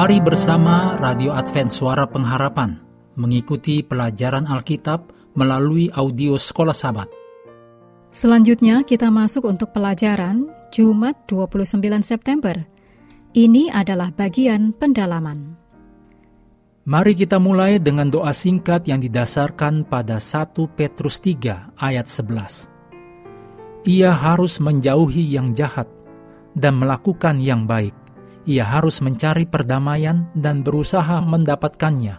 Mari bersama Radio Advent Suara Pengharapan mengikuti pelajaran Alkitab melalui audio Sekolah Sabat. Selanjutnya kita masuk untuk pelajaran Jumat 29 September. Ini adalah bagian pendalaman. Mari kita mulai dengan doa singkat yang didasarkan pada 1 Petrus 3 ayat 11. Ia harus menjauhi yang jahat dan melakukan yang baik ia harus mencari perdamaian dan berusaha mendapatkannya.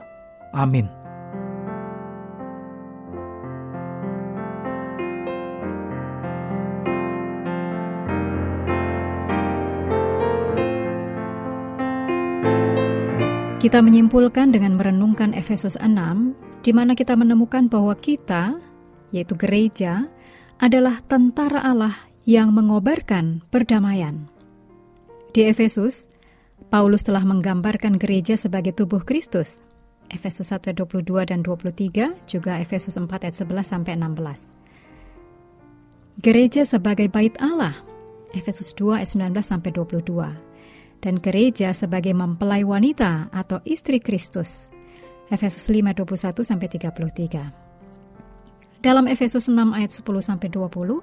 Amin. Kita menyimpulkan dengan merenungkan Efesus 6, di mana kita menemukan bahwa kita, yaitu gereja, adalah tentara Allah yang mengobarkan perdamaian. Di Efesus, Paulus telah menggambarkan gereja sebagai tubuh Kristus. Efesus 1 ayat 22 dan 23, juga Efesus 4 ayat 11 sampai 16. Gereja sebagai bait Allah. Efesus 2 ayat 19 sampai 22. Dan gereja sebagai mempelai wanita atau istri Kristus. Efesus 5 ayat 21 sampai 33. Dalam Efesus 6 ayat 10 sampai 20,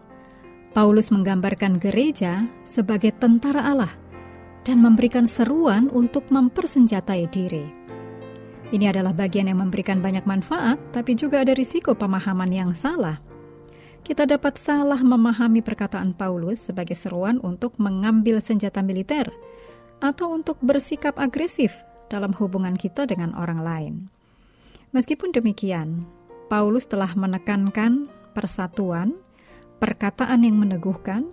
Paulus menggambarkan gereja sebagai tentara Allah dan memberikan seruan untuk mempersenjatai diri. Ini adalah bagian yang memberikan banyak manfaat, tapi juga ada risiko pemahaman yang salah. Kita dapat salah memahami perkataan Paulus sebagai seruan untuk mengambil senjata militer atau untuk bersikap agresif dalam hubungan kita dengan orang lain. Meskipun demikian, Paulus telah menekankan persatuan, perkataan yang meneguhkan,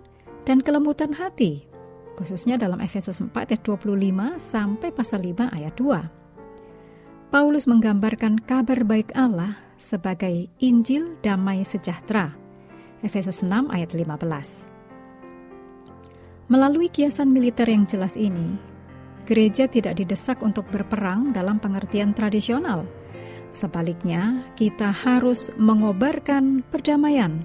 dan kelembutan hati khususnya dalam Efesus 4 ayat 25 sampai pasal 5 ayat 2. Paulus menggambarkan kabar baik Allah sebagai Injil damai sejahtera. Efesus 6 ayat 15. Melalui kiasan militer yang jelas ini, gereja tidak didesak untuk berperang dalam pengertian tradisional. Sebaliknya, kita harus mengobarkan perdamaian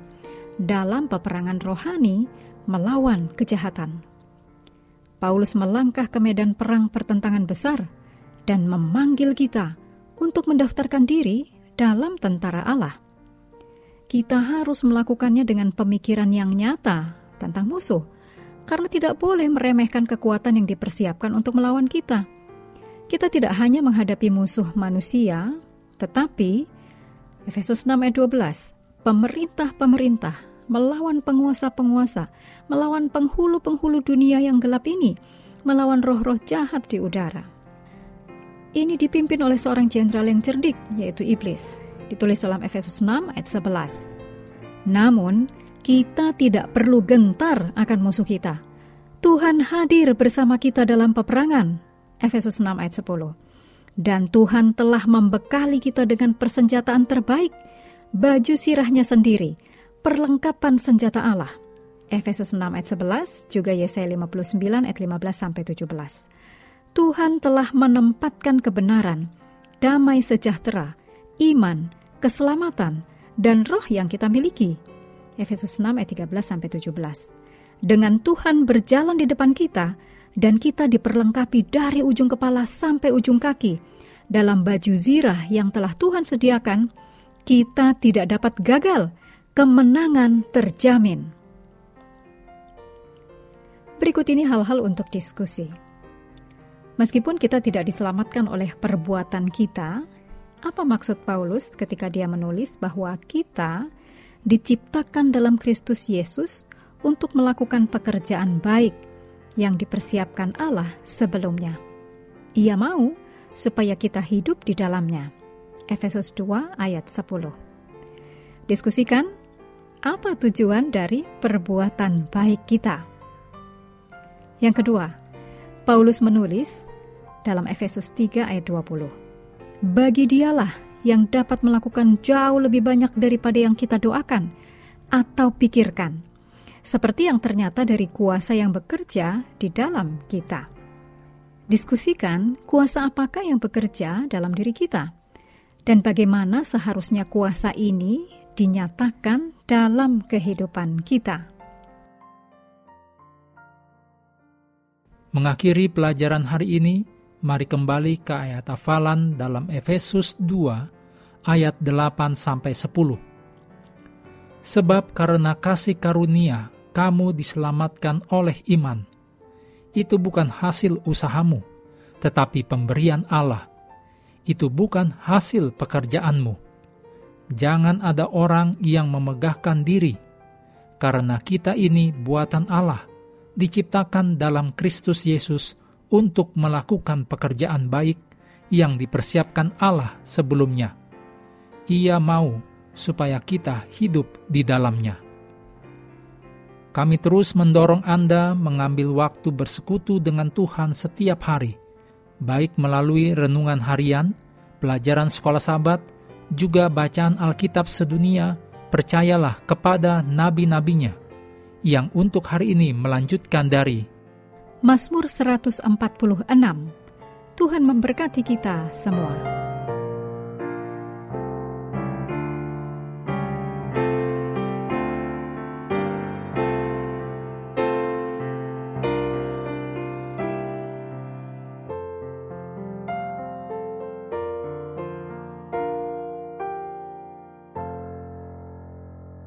dalam peperangan rohani melawan kejahatan. Paulus melangkah ke medan perang pertentangan besar dan memanggil kita untuk mendaftarkan diri dalam tentara Allah. Kita harus melakukannya dengan pemikiran yang nyata tentang musuh, karena tidak boleh meremehkan kekuatan yang dipersiapkan untuk melawan kita. Kita tidak hanya menghadapi musuh manusia, tetapi Efesus 6 ayat 12, pemerintah-pemerintah melawan penguasa-penguasa, melawan penghulu-penghulu dunia yang gelap ini, melawan roh-roh jahat di udara. Ini dipimpin oleh seorang jenderal yang cerdik, yaitu iblis. Ditulis dalam Efesus 6 ayat 11. Namun, kita tidak perlu gentar akan musuh kita. Tuhan hadir bersama kita dalam peperangan. Efesus 6 ayat 10. Dan Tuhan telah membekali kita dengan persenjataan terbaik, baju sirahnya sendiri, perlengkapan senjata Allah. Efesus 6 ayat 11, juga Yesaya 59 ayat 15 sampai 17. Tuhan telah menempatkan kebenaran, damai sejahtera, iman, keselamatan, dan roh yang kita miliki. Efesus 6 ayat 13 sampai 17. Dengan Tuhan berjalan di depan kita dan kita diperlengkapi dari ujung kepala sampai ujung kaki dalam baju zirah yang telah Tuhan sediakan, kita tidak dapat gagal kemenangan terjamin. Berikut ini hal-hal untuk diskusi. Meskipun kita tidak diselamatkan oleh perbuatan kita, apa maksud Paulus ketika dia menulis bahwa kita diciptakan dalam Kristus Yesus untuk melakukan pekerjaan baik yang dipersiapkan Allah sebelumnya? Ia mau supaya kita hidup di dalamnya. Efesus 2 ayat 10. Diskusikan apa tujuan dari perbuatan baik kita. Yang kedua, Paulus menulis dalam Efesus 3 ayat 20. Bagi dialah yang dapat melakukan jauh lebih banyak daripada yang kita doakan atau pikirkan, seperti yang ternyata dari kuasa yang bekerja di dalam kita. Diskusikan kuasa apakah yang bekerja dalam diri kita, dan bagaimana seharusnya kuasa ini dinyatakan dalam kehidupan kita. Mengakhiri pelajaran hari ini, Mari kembali ke ayat hafalan dalam Efesus 2 ayat 8 sampai 10. Sebab karena kasih karunia kamu diselamatkan oleh iman. Itu bukan hasil usahamu, tetapi pemberian Allah. Itu bukan hasil pekerjaanmu. Jangan ada orang yang memegahkan diri, karena kita ini buatan Allah, diciptakan dalam Kristus Yesus untuk melakukan pekerjaan baik yang dipersiapkan Allah sebelumnya. Ia mau supaya kita hidup di dalamnya. Kami terus mendorong Anda mengambil waktu bersekutu dengan Tuhan setiap hari, baik melalui renungan harian, pelajaran sekolah sahabat, juga bacaan Alkitab sedunia, percayalah kepada nabi-nabinya, yang untuk hari ini melanjutkan dari Mazmur 146. Tuhan memberkati kita semua.